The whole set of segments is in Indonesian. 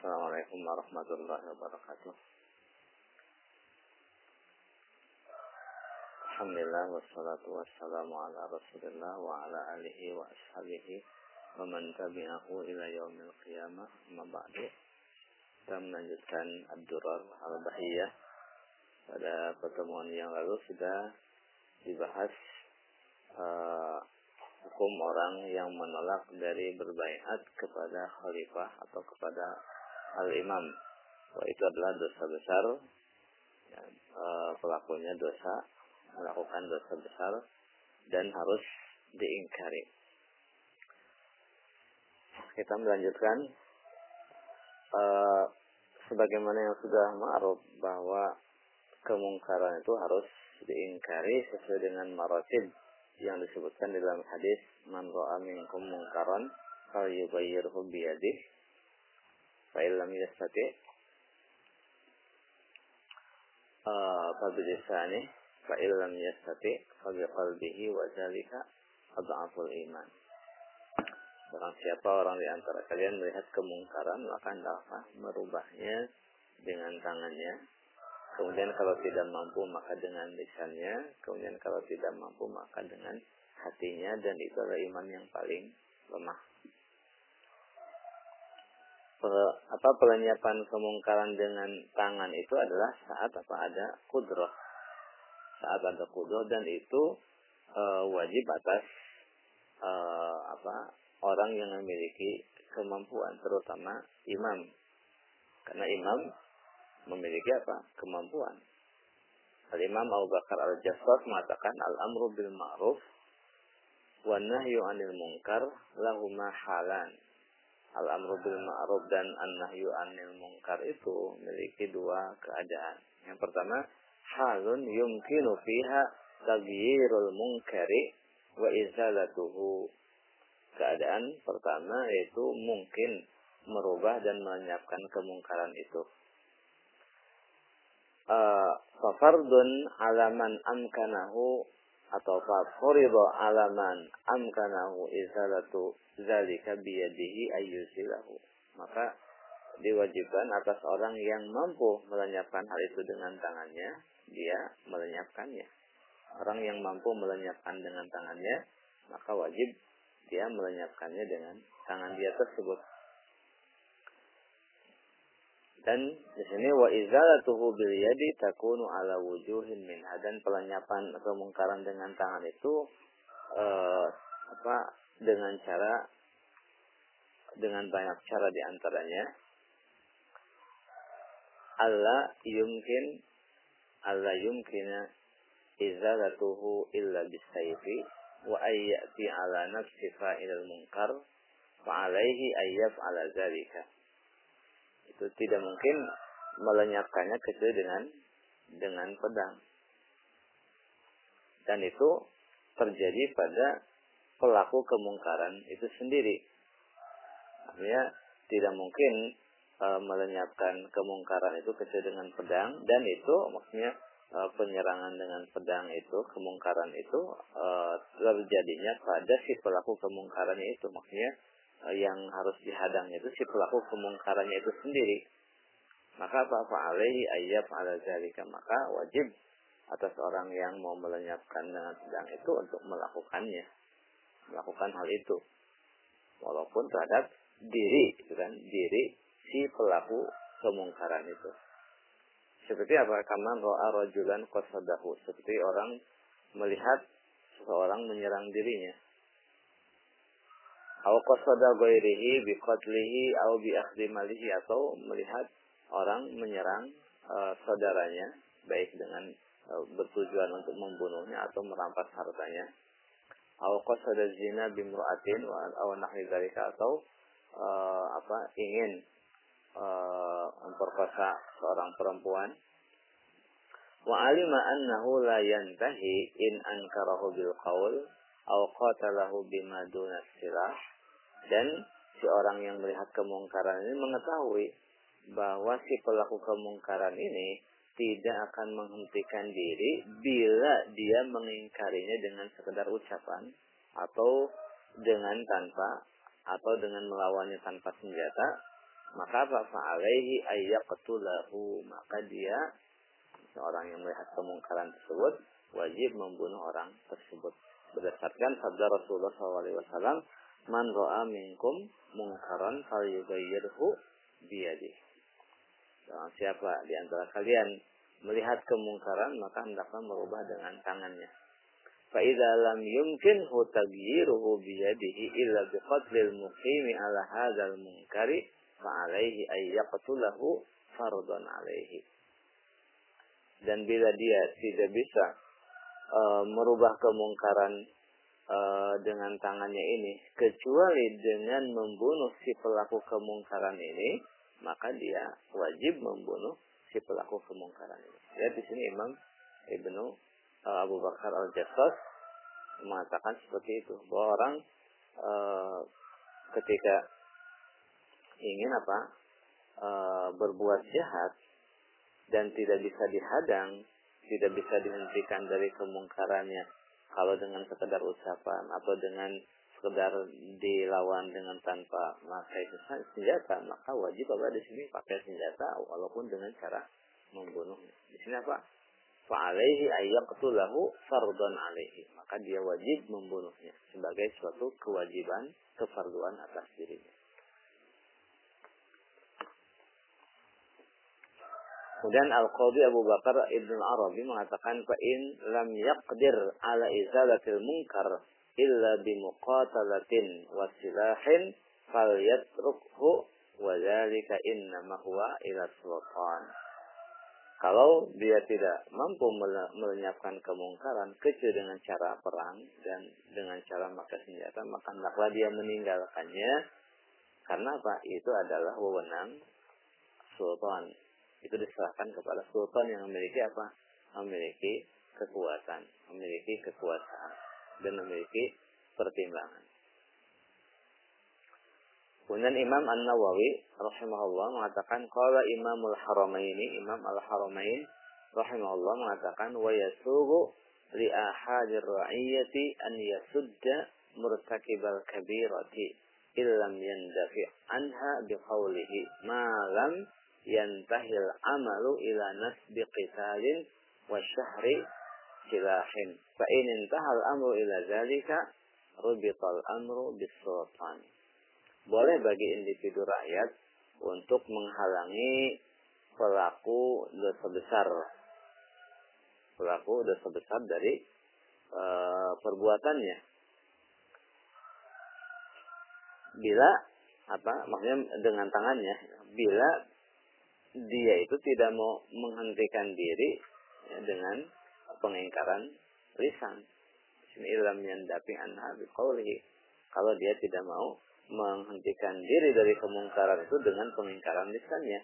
Assalamualaikum warahmatullahi wabarakatuh. Alhamdulillah wassalatu wassalamu ala Rasulillah wa ala alihi wa ashabihi wa man tabi'ahu ila yaumil qiyamah. Amma ba'du. Kita melanjutkan Abdurar Al-Bahiyah. Pada pertemuan yang lalu sudah dibahas uh, hukum orang yang menolak dari berbaiat kepada khalifah atau kepada al-imam. Bahwa itu adalah dosa besar. Ya, e, pelakunya dosa, melakukan dosa besar dan harus diingkari. Kita melanjutkan e, sebagaimana yang sudah ma'ruf bahwa kemungkaran itu harus diingkari sesuai dengan maratib yang disebutkan dalam hadis man ra'a minkum munkaran fal yughayyirhu illam yastati fa bi qalbihi wa zalika adhaful iman Barang siapa orang di antara kalian melihat kemungkaran maka hendaklah merubahnya dengan tangannya. Kemudian kalau tidak mampu maka dengan lisannya, kemudian kalau tidak mampu maka dengan hatinya. Dan itu adalah iman yang paling lemah. Apa pelenyapan kemungkaran dengan tangan itu adalah saat apa ada kudroh. Saat ada kudroh dan itu e, wajib atas e, apa orang yang memiliki kemampuan terutama imam. Karena imam memiliki apa? Kemampuan. Al-Imam Abu Bakar Al-Jassas mengatakan Al-Amru bil Ma'ruf wa nahyu 'anil munkar lahuma halan. Al-Amru bil Ma'ruf dan An-Nahyu 'anil munkar itu memiliki dua keadaan. Yang pertama, halun yumkinu fiha taghyirul munkari wa izalatuhu. Keadaan pertama yaitu mungkin merubah dan melenyapkan kemungkaran itu fafardun alaman amkanahu atau fafurido alaman amkanahu izalatu zalika biyadihi ayyusilahu. Maka diwajibkan atas orang yang mampu melenyapkan hal itu dengan tangannya, dia melenyapkannya. Orang yang mampu melenyapkan dengan tangannya, maka wajib dia melenyapkannya dengan tangan dia tersebut. Dan di sini wa izalatuhu bil yadi takunu ala wujuhin min dan pelenyapan kemungkaran dengan tangan itu eh, apa dengan cara dengan banyak cara di antaranya Allah yumkin Allah yumkina izalatuhu illa bisayfi wa ayyati ala nafsi fa'ilal munkar fa alaihi ayyaf ala zalika itu tidak mungkin melenyapkannya kecuali dengan dengan pedang. Dan itu terjadi pada pelaku kemungkaran itu sendiri. Artinya tidak mungkin e, melenyapkan kemungkaran itu kecuali dengan pedang dan itu maksudnya e, penyerangan dengan pedang itu kemungkaran itu e, terjadinya pada si pelaku kemungkarannya itu maksudnya yang harus dihadangnya itu si pelaku kemungkarannya itu sendiri. Maka apa fa'alaihi ayyab ala zalika. Maka wajib atas orang yang mau melenyapkan dengan sedang itu untuk melakukannya. Melakukan hal itu. Walaupun terhadap diri, gitu kan, diri si pelaku kemungkaran itu. Seperti apa? Kaman ro'a rajulan qasadahu. Seperti orang melihat seseorang menyerang dirinya Aw qasada ghairihi bi qatlihi aw bi akhdhi malihi atau melihat orang menyerang uh, saudaranya baik dengan uh, bertujuan untuk membunuhnya atau merampas hartanya. Aw qasada zina bimra'atin wa aw nahwi atau uh, apa ingin uh, memperkosa seorang perempuan wa alima annahu la yantahi in ankarahu bil qaul aw qatalahu bima duna silah. Dan si orang yang melihat kemungkaran ini mengetahui bahwa si pelaku kemungkaran ini tidak akan menghentikan diri bila dia mengingkarinya dengan sekedar ucapan atau dengan tanpa atau dengan melawannya tanpa senjata maka fa'alaihi ayyaqtulahu maka dia seorang yang melihat kemungkaran tersebut wajib membunuh orang tersebut berdasarkan sabda Rasulullah SAW man ro'a minkum mungkaran falyughayyirhu yughayyirhu biyadih nah, siapa di antara kalian melihat kemungkaran maka hendaklah merubah dengan tangannya. Fa'idha lam yumkin hu biyadihi illa biqatlil muqimi ala hadzal munkari fa'alaihi ayyaqtulahu fardun alaihi. Dan bila dia tidak bisa uh, merubah kemungkaran uh, dengan tangannya ini kecuali dengan membunuh si pelaku kemungkaran ini maka dia wajib membunuh si pelaku kemungkaran ini. Ya di sini Imam Ibnu uh, Abu Bakar Al Jassas mengatakan seperti itu bahwa orang uh, ketika ingin apa uh, berbuat jahat dan tidak bisa dihadang, tidak bisa dihentikan dari kemungkarannya. Kalau dengan sekedar ucapan atau dengan sekedar dilawan dengan tanpa memakai senjata, maka wajib apa di sini pakai senjata walaupun dengan cara membunuhnya. Di sini apa? Fa'alaihi ayyaqtulahu fardun alaihi. Maka dia wajib membunuhnya sebagai suatu kewajiban kefarduan atas dirinya. Kemudian Al-Qadhi Abu Bakar Ibn Arabi mengatakan fa'in lam yaqdir ala izalatil munkar illa bimuqatalatin wa silahin falyatrukhu wa dzalika innama huwa ila sultan. Kalau dia tidak mampu melenyapkan kemungkaran kecuali dengan cara perang dan dengan cara memakai senjata, maka hendaklah dia meninggalkannya. Karena apa? Itu adalah wewenang sultan itu diserahkan kepada sultan yang memiliki apa? Memiliki kekuatan, memiliki kekuasaan, dan memiliki pertimbangan. Kemudian Imam An Nawawi rahimahullah mengatakan kalau Imamul Haramaini Imam Al Haramain rahimahullah mengatakan wa yasugu li ahadir ra'iyati an yasudda murtakibal kabirati illam yandafi anha biqawlihi ma lam yantahil amalu ila nasbi qitalin wa syahri silahin. Fa in intahal amru ila zalika rubital amru bisultan. Boleh bagi individu rakyat untuk menghalangi pelaku dosa besar. Pelaku dosa besar dari uh, perbuatannya. Bila apa maksudnya dengan tangannya bila dia itu tidak mau menghentikan diri ya, dengan pengingkaran lisan. Yandapi anha biqaulihi. Kalau dia tidak mau menghentikan diri dari kemungkaran itu dengan pengingkaran lisannya.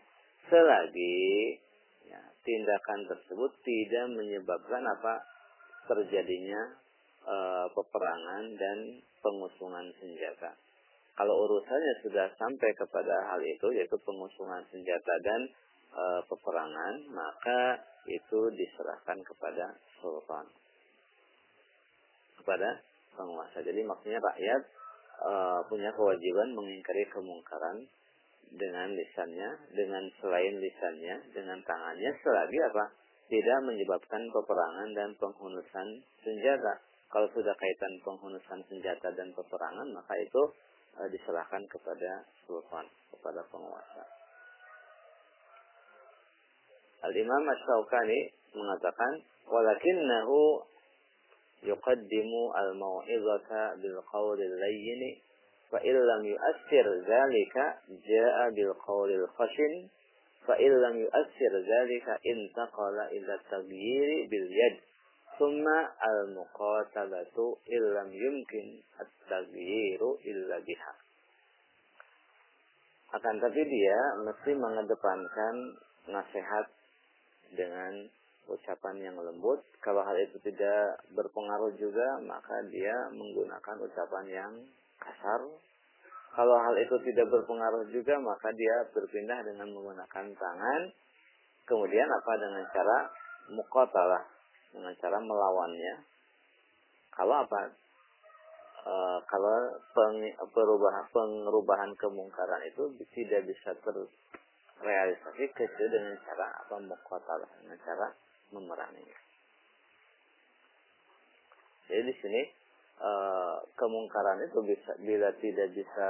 Selagi ya, tindakan tersebut tidak menyebabkan apa terjadinya e, peperangan dan pengusungan senjata. Kalau urusannya sudah sampai kepada hal itu, yaitu pengusungan senjata dan e, peperangan, maka itu diserahkan kepada sultan, kepada penguasa. Jadi maksudnya rakyat e, punya kewajiban mengingkari kemungkaran dengan lisannya, dengan selain lisannya, dengan tangannya, selagi apa? Tidak menyebabkan peperangan dan penghunusan senjata. Kalau sudah kaitan penghunusan senjata dan peperangan, maka itu uh, diserahkan kepada sultan, kepada penguasa. Al-Imam Ash-Shawqani mengatakan, "Walakinnahu yuqaddimu al-mau'izata bil qawlil layyin fa illam yu'assir dzalika jaa bil qawlil khashin fa illam yu'assir dzalika intaqala ila taghyiri bil yad ثم al-muqatabatu illam yumkin at-taghyiru. Akan tapi dia mesti mengedepankan nasihat dengan ucapan yang lembut. Kalau hal itu tidak berpengaruh juga, maka dia menggunakan ucapan yang kasar. Kalau hal itu tidak berpengaruh juga, maka dia berpindah dengan menggunakan tangan. Kemudian apa dengan cara mukotalah dengan cara melawannya. Kalau apa? uh, kalau peng, perubahan pengerubahan kemungkaran itu tidak bisa terrealisasi kecuali dengan cara apa muqatalah dengan cara memeranginya. Jadi di sini uh, kemungkaran itu bisa bila tidak bisa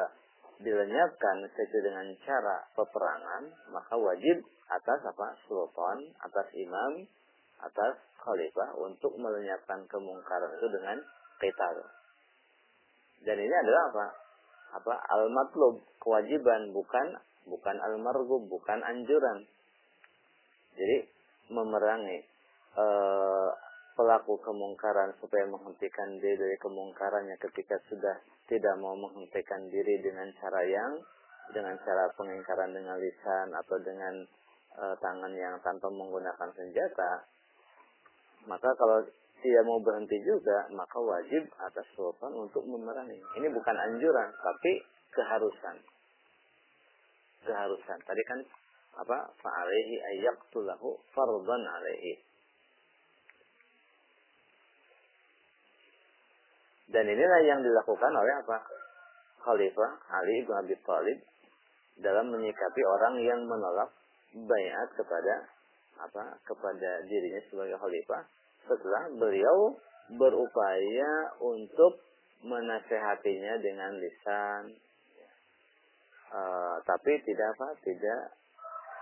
dilenyapkan sesuai dengan cara peperangan, maka wajib atas apa? sultan, atas imam, atas khalifah untuk melenyapkan kemungkaran itu dengan qital. Dan ini adalah apa? Apa al-matlub, kewajiban bukan bukan al-margub, bukan anjuran. Jadi memerangi uh, pelaku kemungkaran supaya menghentikan diri dari kemungkarannya ketika sudah tidak mau menghentikan diri dengan cara yang dengan cara pengingkaran dengan lisan atau dengan e, tangan yang tanpa menggunakan senjata maka kalau tidak mau berhenti juga maka wajib atas sultan untuk memerangi. Ini bukan anjuran tapi keharusan. Keharusan. Tadi kan apa fa'alaihi ayyaqtulahu fardan alaihi. Dan inilah yang dilakukan oleh apa? Khalifah Ali bin Abi Thalib dalam menyikapi orang yang menolak bayat kepada apa? kepada dirinya sebagai khalifah setelah beliau berupaya untuk menasehatinya dengan lisan uh, tapi tidak apa tidak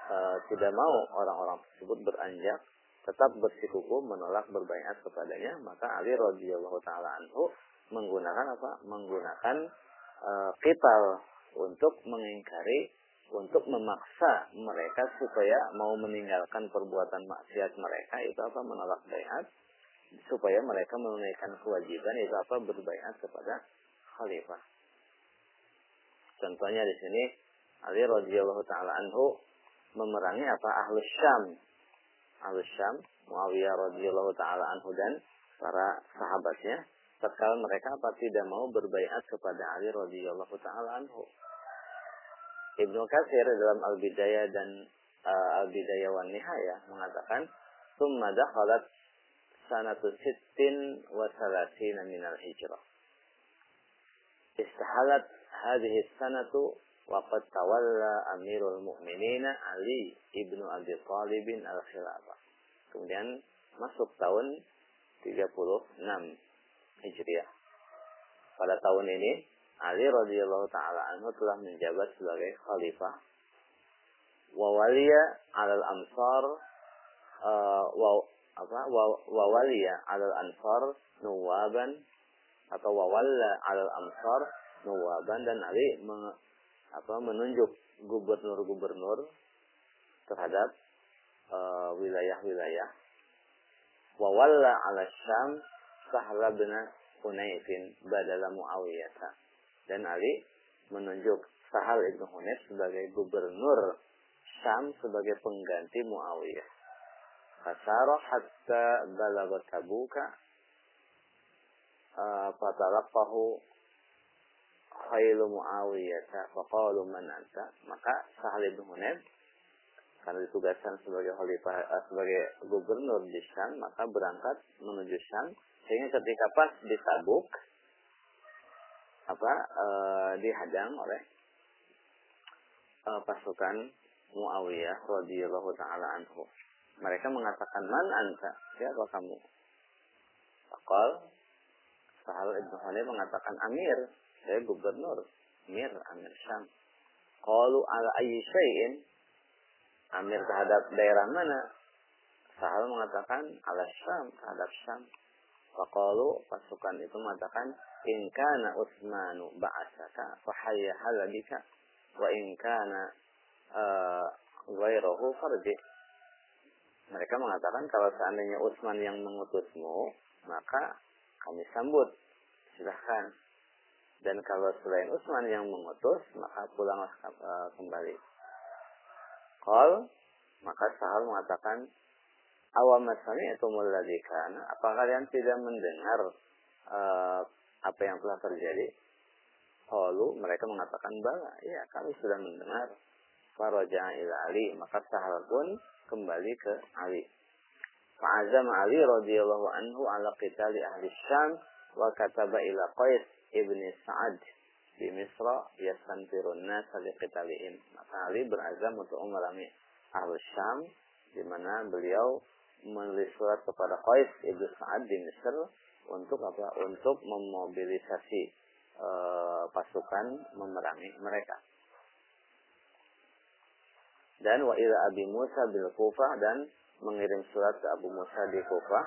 uh, tidak mau orang-orang tersebut beranjak tetap bersikukuh menolak berbayat kepadanya maka Ali radhiyallahu taala anhu menggunakan apa? Menggunakan uh, kital untuk mengingkari, untuk memaksa mereka supaya mau meninggalkan perbuatan maksiat mereka itu apa? Menolak bayat supaya mereka menunaikan kewajiban itu apa? Berbayat kepada khalifah. Contohnya di sini Ali radhiyallahu taala anhu memerangi apa? Ahlus Syam. Ahlus Syam, Muawiyah radhiyallahu taala anhu dan para sahabatnya tatkala mereka apa tidak mau berbaiat kepada Ali radhiyallahu taala anhu. Ibnu Katsir dalam Al-Bidayah dan uh, Al-Bidayah wan Nihayah mengatakan, "Tsumma dakhalat sanatu sittin wa salasina min al-hijrah." Istahalat hadhihi sanatu wa qad tawalla Amirul Mukminin Ali ibnu Abi Thalib al-Khilafah. Kemudian masuk tahun 36 Hijriah. Pada tahun ini Ali radhiyallahu taala anhu telah menjabat sebagai khalifah. Wa waliya alal ansar uh, wa apa wa, wa waliya alal ansar nuwaban atau wa walla alal ansar nuwaban dan Ali meng, apa menunjuk gubernur-gubernur terhadap uh, wilayah-wilayah. Uh, wa walla ala Syam Sahla bin Hunayfin badala Muawiyah. Dan Ali menunjuk Sahal ibn Hunayf sebagai gubernur Syam sebagai pengganti Muawiyah. Fasara hatta balaga tabuka fatalaqahu khailu Muawiyah faqalu man anta maka Sahal ibn Hunayf karena ditugaskan sebagai khalifah sebagai gubernur di Syam maka berangkat menuju Syam sehingga ketika pas di Tabuk apa e, dihadang oleh e, pasukan Muawiyah radhiyallahu taala anhu. Mereka mengatakan man anta? Siapa kamu? Fakal Sahal Ibnu Hanif mengatakan Amir, saya gubernur. Amir, Amir Syam. Qalu ala ayyi syai'in? Amir terhadap daerah mana? Sahal mengatakan ala Syam, terhadap Syam. Faqalu pasukan itu mengatakan kana Utsmanu ba'asaka fahayya halabika wa in kana uh, ghairahu farji. Mereka mengatakan kalau seandainya Utsman yang mengutusmu, maka kami sambut. Silahkan. Dan kalau selain Utsman yang mengutus, maka pulanglah uh, kembali. Qal maka Sahal mengatakan awam itu ladzi kana apa kalian tidak mendengar uh, apa yang telah terjadi Qalu mereka mengatakan bala ya kami sudah mendengar faraja ila Ali maka Sahal pun kembali ke Ali Fa'azam Ali radhiyallahu anhu ala qitali ahli Syam wa kataba ila Qais ibni Sa'ad di Misra yastanfirun nas liqitalihim. Maka Ali berazam untuk memerangi Ahlus Syam di mana beliau menulis surat kepada Qais ibnu Sa'ad di Mesir untuk apa? Untuk memobilisasi e, pasukan memerangi mereka. Dan wa ila Abi Musa bil Kufah dan mengirim surat ke Abu Musa di Kufah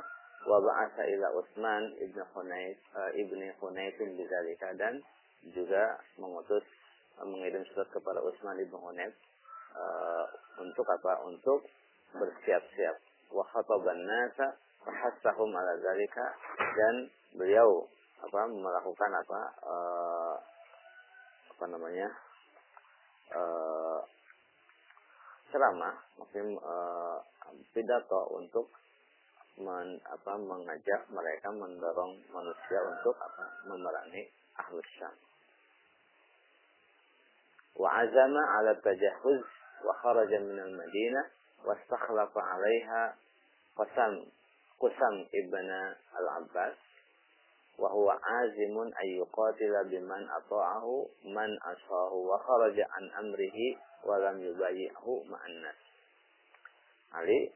wa ba'atha ila Utsman ibnu Hunayf uh, ibnu Hunayf bidzalika dan juga mengutus mengirim surat kepada Utsman ibnu Hunayf uh, untuk apa? Untuk bersiap-siap. Wa khataban fahassahum ala zalika dan beliau apa melakukan apa uh, apa namanya uh, ceramah maksudnya uh, pidato untuk men, apa mengajak mereka mendorong manusia untuk apa memerangi ahlus syam wa azama ala tajahuz wa kharaja min al madinah واستخلف عليها قسم Qusam ibn al-Abbas wa huwa azimun ayyuqatila biman ata'ahu man asahu wa kharaja an amrihi wa lam yubayyihu ma'annas. Ali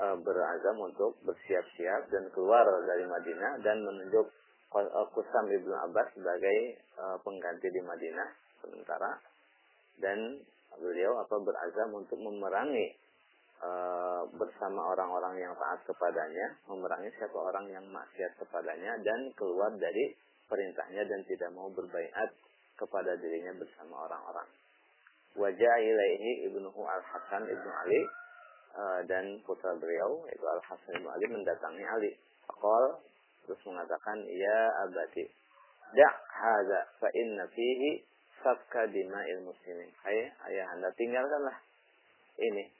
e, berazam untuk bersiap-siap dan keluar dari Madinah dan menunjuk e, Qusam ibn Abbas sebagai e, pengganti di Madinah sementara dan beliau apa berazam untuk memerangi Eh, bersama orang-orang yang taat kepadanya, memerangi siapa orang yang maksiat kepadanya dan keluar dari perintahnya dan tidak mau berbaiat kepada dirinya bersama orang-orang. Wajah ilaihi ibnu al-Hasan ibnu Ali uh, dan putra beliau itu al-Hasan ibnu Ali mendatangi Ali. Akal terus mengatakan ya abadi dak hada fa inna fihi sabka dima'il muslimin. Hai ayah anda tinggalkanlah ini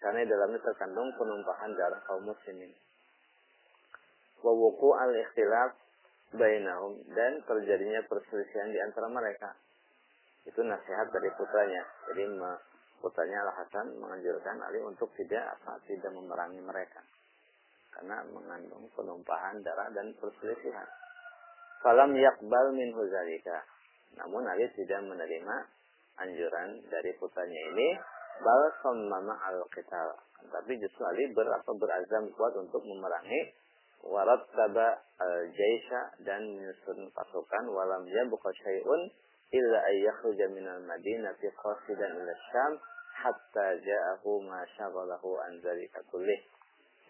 karena dalamnya terkandung penumpahan darah kaum muslimin. Wawuku al-ikhtilaf bainahum dan terjadinya perselisihan di antara mereka. Itu nasihat dari putranya. Jadi putranya Al-Hasan menganjurkan Ali untuk tidak apa tidak memerangi mereka. Karena mengandung penumpahan darah dan perselisihan. Falam yakbal min huzalika. Namun Ali tidak menerima anjuran dari putranya ini bal sammama al qital tapi justru Ali ber, apa, berazam kuat untuk memerangi warat taba al jaisha dan menyusun pasukan walam buka syai'un illa ayyakhruja minal madinah fi qasidan ila syam hatta ja'ahu ma syaghalahu an dzalika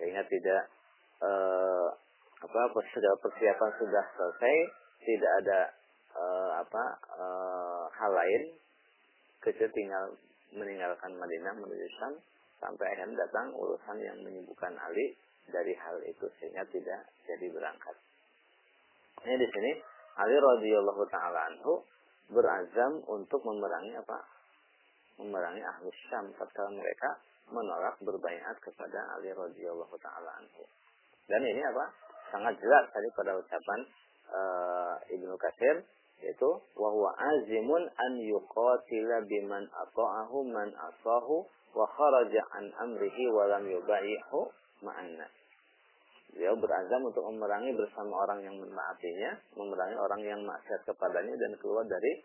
sehingga tidak uh, apa sudah persiapan sudah selesai tidak ada uh, apa uh, hal lain kecuali tinggal meninggalkan Madinah menuju Syam sampai akhirnya datang urusan yang menyibukkan Ali dari hal itu sehingga tidak jadi berangkat. Ini di sini Ali radhiyallahu taala anhu berazam untuk memerangi apa? Memerangi ahlus Syam tatkala mereka menolak berbaiat kepada Ali radhiyallahu taala anhu. Dan ini apa? Sangat jelas tadi pada ucapan uh, Ibnu Katsir yaitu wahwa azimun an yuqatila biman ata'ahu man asahu wa kharaja an amrihi wa lam yubaihu ma'anna. Beliau berazam untuk memerangi bersama orang yang menaatinya, memerangi orang yang maksiat kepadanya dan keluar dari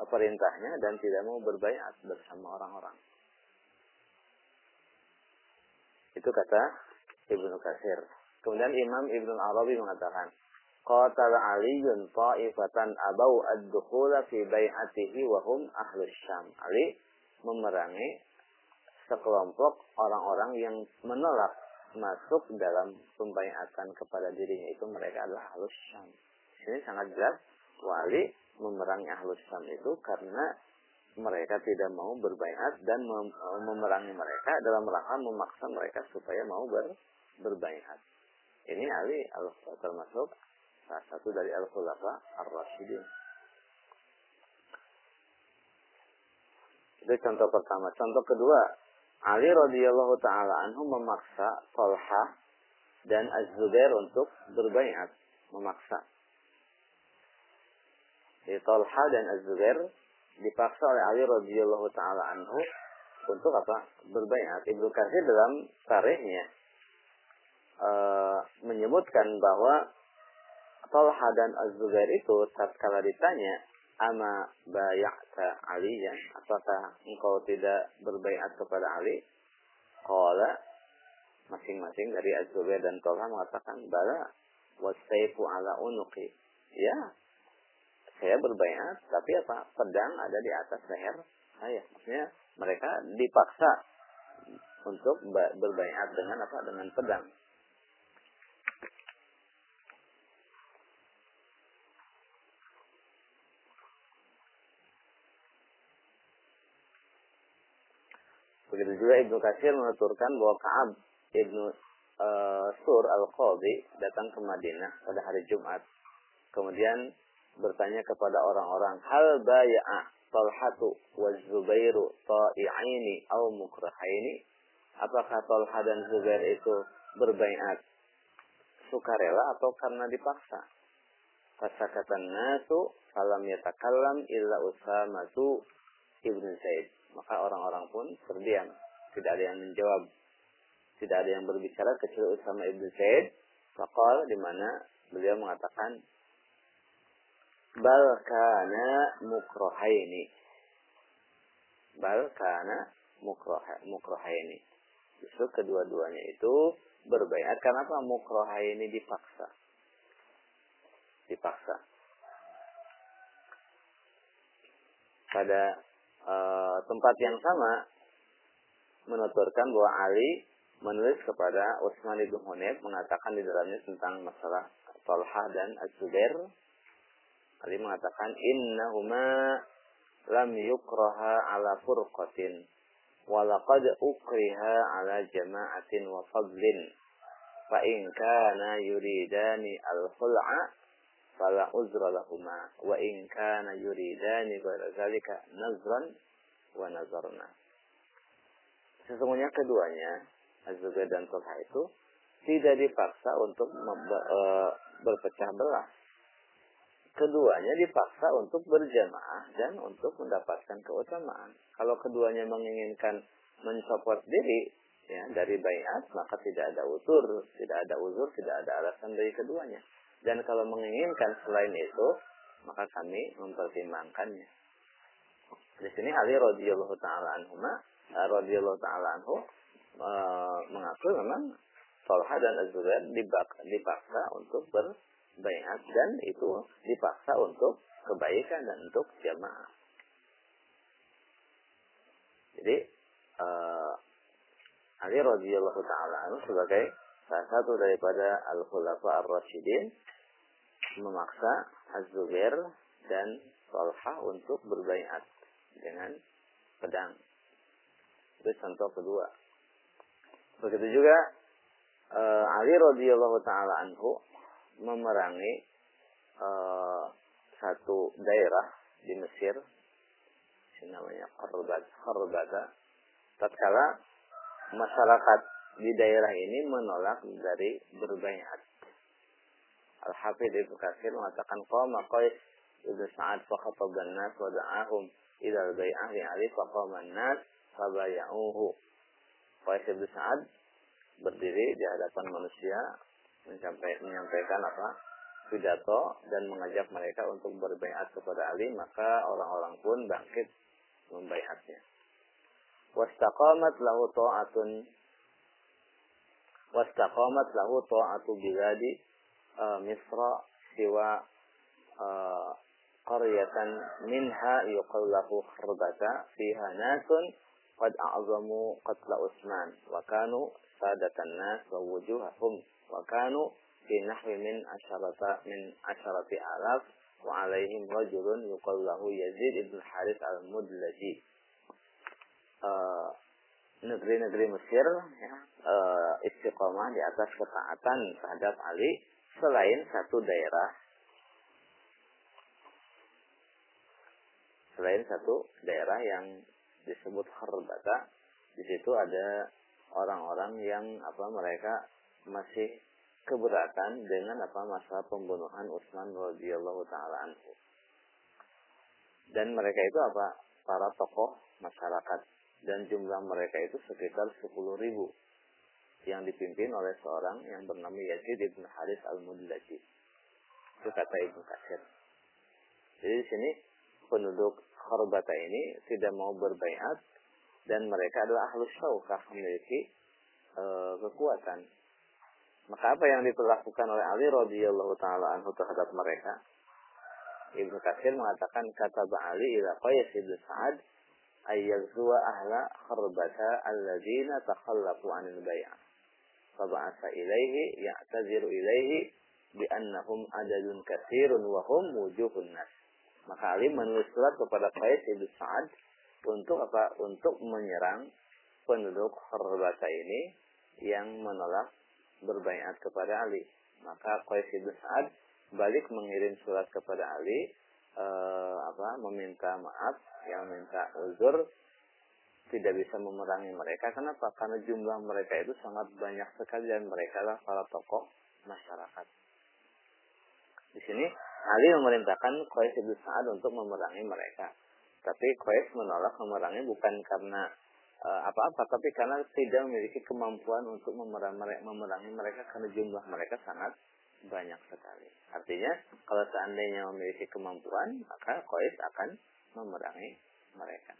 perintahnya dan tidak mau berbaiat bersama orang-orang. Itu kata Ibnu Katsir. Kemudian Imam Ibnu Arabi mengatakan, qatala aliyun ta'ifatan abau ad-dukhula fi bai'atihi wa hum ahlus syam. Ali memerangi sekelompok orang-orang yang menolak masuk dalam pembaiatan kepada dirinya itu mereka adalah ahlus syam. Ini sangat jelas wali memerangi ahlus syam itu karena mereka tidak mau berbaiat dan memerangi mereka dalam rangka memaksa mereka supaya mau ber, berbaiat. Ini Ali termasuk salah satu dari Al-Khulafa Ar-Rasyidin. Itu contoh pertama. Contoh kedua, Ali radhiyallahu taala anhu memaksa Talha dan Az-Zubair untuk berbaiat, memaksa. Jadi Talha dan Az-Zubair dipaksa oleh Ali radhiyallahu taala anhu untuk apa? Berbaiat. Ibnu Katsir dalam tarikhnya uh, menyebutkan bahwa Talha dan Az-Zubair itu tatkala ditanya ama bay'ata aliyan? Apakah engkau tidak berbaiat kepada Ali? Qala masing-masing dari Az-Zubair dan Talha mengatakan bala wasaifu ala unuqi. Ya saya berbaiat tapi apa? Pedang ada di atas leher saya. Maksudnya mereka dipaksa untuk berbaiat dengan apa? Dengan pedang Begitu juga Ibnu Katsir menuturkan bahwa Ka'ab Ibnu uh, Sur Al-Qadhi datang ke Madinah pada hari Jumat. Kemudian bertanya kepada orang-orang, "Hal baya'a Talhatu wa Zubairu ta'i'aini au mukrahaini?" Apakah Talha dan Zubair itu berbaiat sukarela atau karena dipaksa? Fasakatan nasu falam yatakallam illa Usamatu ibnu Zaid maka orang-orang pun terdiam. Tidak ada yang menjawab. Tidak ada yang berbicara kecuali Usama ibnu Zaid. Fakal di mana beliau mengatakan bal kana mukrohaini. Bal kana mukrohaini. Justru kedua-duanya itu berbaikat karena apa? Mukrohaini dipaksa. Dipaksa. Pada uh, tempat yang sama menuturkan bahwa Ali menulis kepada Utsman bin Hunayf mengatakan di dalamnya tentang masalah Talha dan Az-Zubair. Ali mengatakan innahuma lam yukraha ala furqatin walaqad ukriha ala jama'atin wa fadlin fa in kana yuridani al-khul'a fala uzra lahuma kana yuridani ghayra zalika nazran wa nazarna. Sesungguhnya keduanya Az-Zubair dan Talha itu tidak dipaksa untuk e, berpecah belah. Keduanya dipaksa untuk berjamaah dan untuk mendapatkan keutamaan. Kalau keduanya menginginkan mencopot diri ya dari bayat, maka tidak ada utur, tidak ada uzur, tidak ada alasan dari keduanya. Dan kalau menginginkan selain itu, maka kami mempertimbangkannya. Di sini Ali radhiyallahu taala anhu eh, radhiyallahu taala anhu e, mengaku memang Tolha dan Az-Zubair dipaksa untuk berbaiat dan itu dipaksa untuk kebaikan dan untuk jamaah. Jadi uh, Ali radhiyallahu taala sebagai salah satu daripada al-khulafa ar-rasyidin memaksa Az-Zubair dan Talha untuk berbaiat dengan pedang. Itu contoh kedua. Begitu juga uh, Ali radhiyallahu taala anhu memerangi uh, satu daerah di Mesir namanya Kharbata. Kharbata. Tatkala masyarakat di daerah ini menolak dari berbaiat Al-Hafidh Ibnu Katsir mengatakan qama Qais Ibnu Sa'ad fa khataba an-nas wa da'ahum ila al-bai'ah li Ali fa qama an-nas fa bay'uhu. Qais Sa'ad berdiri di hadapan manusia menyampaikan apa? pidato dan mengajak mereka untuk berbaiat kepada Ali, maka orang-orang pun bangkit membaiatnya. Wastaqamat lahu ta'atun wastaqamat lahu ta'atu biladi مصر سوى قرية منها يقال له خربة فيها ناس قد أعظموا قتل عثمان وكانوا سادة الناس ووجوههم وكانوا في نحو من عشرة من عشرة آلاف وعليهم رجل يقال له يزيد بن الحارث المدلجي. Negeri-negeri Mesir ya, istiqomah di atas ketaatan terhadap Ali selain satu daerah selain satu daerah yang disebut Kharbata di situ ada orang-orang yang apa mereka masih keberatan dengan apa masa pembunuhan Utsman radhiyallahu taala anhu. Dan mereka itu apa? Para tokoh masyarakat dan jumlah mereka itu sekitar 10 ribu yang dipimpin oleh seorang yang bernama Yazid ibn Haris al-Mudlaji. Itu kata Ibnu Katsir. Jadi di sini penduduk Khorbata ini tidak mau berbaiat dan mereka adalah ahlus syaukah memiliki e, kekuatan. Maka apa yang diperlakukan oleh Ali radhiyallahu taala anhu terhadap mereka? Ibnu Katsir mengatakan kata Ali ila Qais Sa'ad ayyazwa ahla kharbata alladzina takhallafu 'anil bai'ah. Faba'atha ilaihi ya'taziru ilaihi bi annahum adadun katsirun wa hum wujuhun nas. Maka Ali menulis surat kepada Qais bin Sa'ad untuk apa? Untuk menyerang penduduk kharbata ini yang menolak berbaiat kepada Ali. Maka Qais bin Sa'ad balik mengirim surat kepada Ali eh, apa meminta maaf yang minta uzur tidak bisa memerangi mereka. Kenapa karena jumlah mereka itu sangat banyak sekali dan mereka lah para tokoh masyarakat. Di sini Ali memerintahkan Qais bin Sa'ad untuk memerangi mereka. Tapi Qais menolak memerangi bukan karena eh, apa-apa tapi karena tidak memiliki kemampuan untuk memerangi mereka karena jumlah mereka sangat banyak sekali. Artinya, kalau seandainya memiliki kemampuan, maka Qais akan memerangi mereka.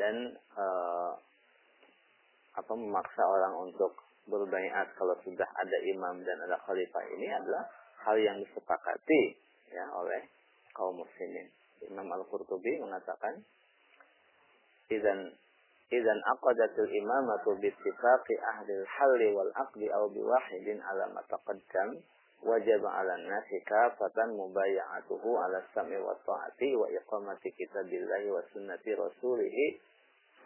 Dan uh, apa memaksa orang untuk berbaiat kalau sudah ada imam dan ada khalifah ini adalah hal yang disepakati ya oleh kaum muslimin. Imam Al-Qurtubi mengatakan, "Idzan Idan aqadatul imamatu bittifaqi ahli al-halli wal aqdi aw biwahidin ala ma taqaddam wajib ala nasi kafatan mubaya'atuhu ala sam'i wa ta'ati wa iqamati kitabillahi wa sunnati rasulihi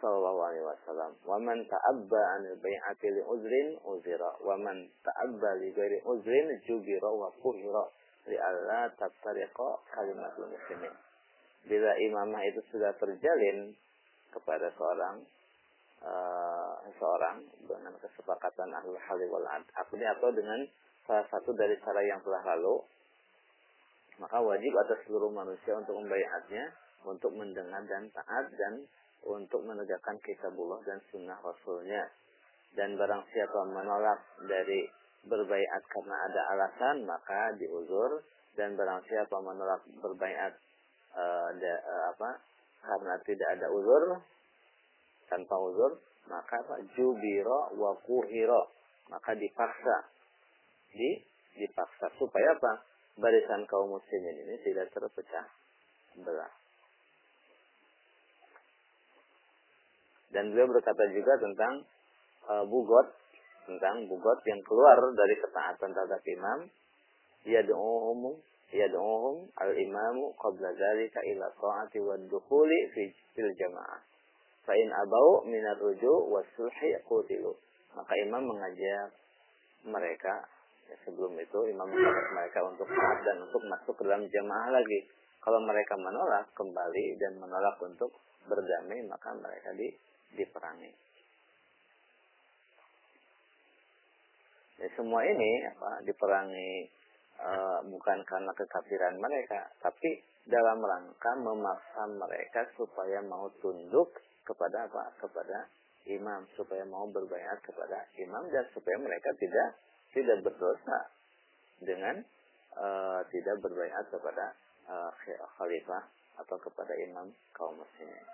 sallallahu alaihi wasallam. Wa man ta'abba anil bai'ati li uzrin uzira wa man ta'abba li ghairi uzrin jubira wa kuhira li alla tattariqa kalimatul muslimin. Bila imamah itu sudah terjalin, kepada seorang uh, seorang dengan kesepakatan ahli halil wal akdi atau dengan salah satu dari cara yang telah lalu. Maka wajib atas seluruh manusia untuk membayarnya untuk mendengar dan taat dan untuk menegakkan kitabullah dan sunnah rasulnya. Dan barang siapa menolak dari berbaiat karena ada alasan maka diuzur. Dan barang siapa menolak berbaiat uh, uh, apa karena tidak ada uzur tanpa uzur maka jubiro wa kuhiro. Maka dipaksa. Di dipaksa. Supaya apa? Barisan kaum muslimin ini tidak terpecah belah. Dan beliau berkata juga tentang uh, bugot tentang bugot yang keluar dari ketaatan terhadap imam. Yad'uhum yad'uhum al-imamu qabla dzalika ila ta'ati wa dukhuli fi fil jamaah Fa'in abau minat ruju wasulhi kutilu. Maka imam mengajak mereka ya, sebelum itu imam mengajak mereka untuk taat dan untuk masuk ke dalam jamaah lagi. Kalau mereka menolak kembali dan menolak untuk berdamai maka mereka di, diperangi. Ya, semua ini apa diperangi e, bukan karena kekafiran mereka, tapi dalam rangka memaksa mereka supaya mau tunduk kepada apa? Kepada imam supaya mau berbayat kepada imam dan supaya mereka tidak tidak berdosa dengan uh, tidak berbayat kepada uh, khalifah atau kepada imam kaum muslimin.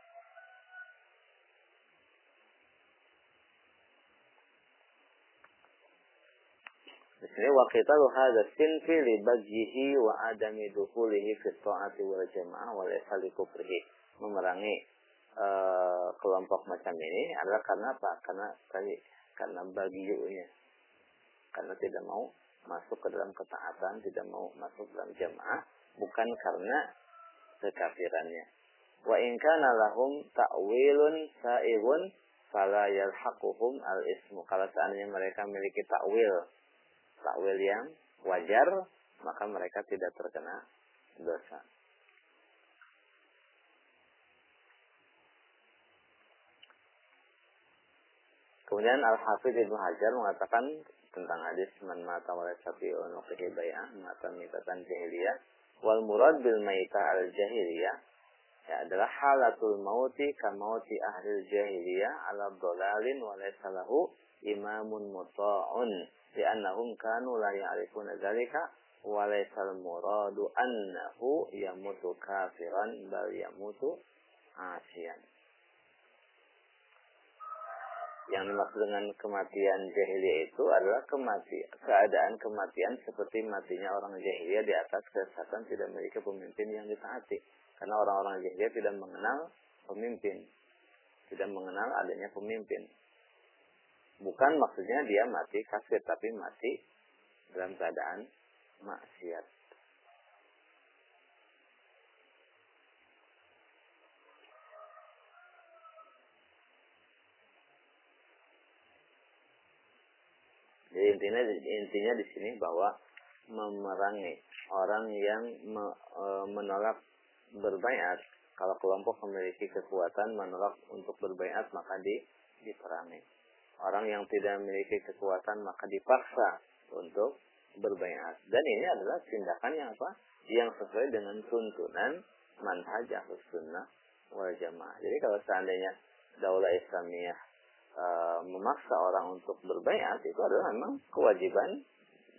Di sini waqitalu hadza sinfi li bagyihi wa adami dukhulihi fi ta'ati wal jamaah wa laysa kufrihi. Memerangi e, kelompok macam ini adalah karena apa? Karena tadi karena bagiunya. Karena tidak mau masuk ke dalam ketaatan, tidak mau masuk dalam jamaah, bukan karena kekafirannya. Wa in kana lahum ta'wilun sa'irun fala yalhaquhum al-ismu. Kalau seandainya mereka memiliki takwil, takwil yang wajar, maka mereka tidak terkena dosa. Kemudian Al-Hafidh Ibnu Hajar mengatakan tentang hadis man mata wa sapi unuqihi bay'ah mata mitatan jahiliyah wal murad bil maita al jahiliyah ya adalah halatul mauti kamauti ahli jahiliyah ala dolalin wa laysa lahu imamun muta'un li'annahum kanu la ya'rifuna dzalika wa laysa al-muradu annahu yamutu kafiran bal yamutu asian. Yang dimaksud dengan kematian jahiliyah itu adalah kemati keadaan kematian seperti matinya orang jahiliyah di atas kesesatan tidak memiliki pemimpin yang ditaati. Karena orang-orang jahiliyah tidak mengenal pemimpin tidak mengenal adanya pemimpin bukan maksudnya dia mati kafir tapi mati dalam keadaan maksiat Jadi intinya intinya di sini bahwa memerangi orang yang me, e, menolak berbaiat kalau kelompok memiliki kekuatan menolak untuk berbaiat maka di diperangi. Orang yang tidak memiliki kekuatan maka dipaksa untuk berbaiat. Dan ini adalah tindakan yang apa? Yang sesuai dengan tuntunan manhaj sunnah wal jamaah. Jadi kalau seandainya daulah Islamiyah e, memaksa orang untuk berbaiat itu adalah memang kewajiban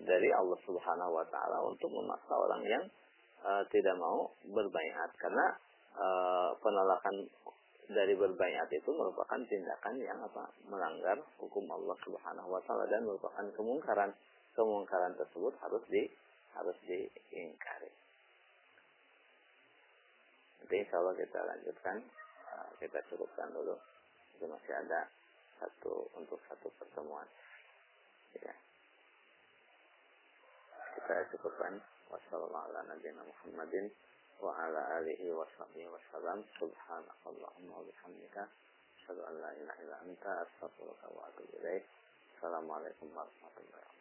dari Allah Subhanahu wa taala untuk memaksa orang yang e, tidak mau berbaiat karena e, penolakan dari berbaiat itu merupakan tindakan yang apa melanggar hukum Allah Subhanahu wa taala dan merupakan kemungkaran kemungkaran tersebut harus di harus diingkari. Nanti insya Allah kita lanjutkan kita cukupkan dulu itu masih ada satu untuk satu pertemuan. Ya. Kita cukupkan. Wassalamualaikum Muhammadin wa wa sahbihi wa salam. Subhanakallahumma wa bihamdika. Asyhadu an la ilaha illa anta astaghfiruka wa atubu ilaik. Assalamualaikum warahmatullahi wabarakatuh.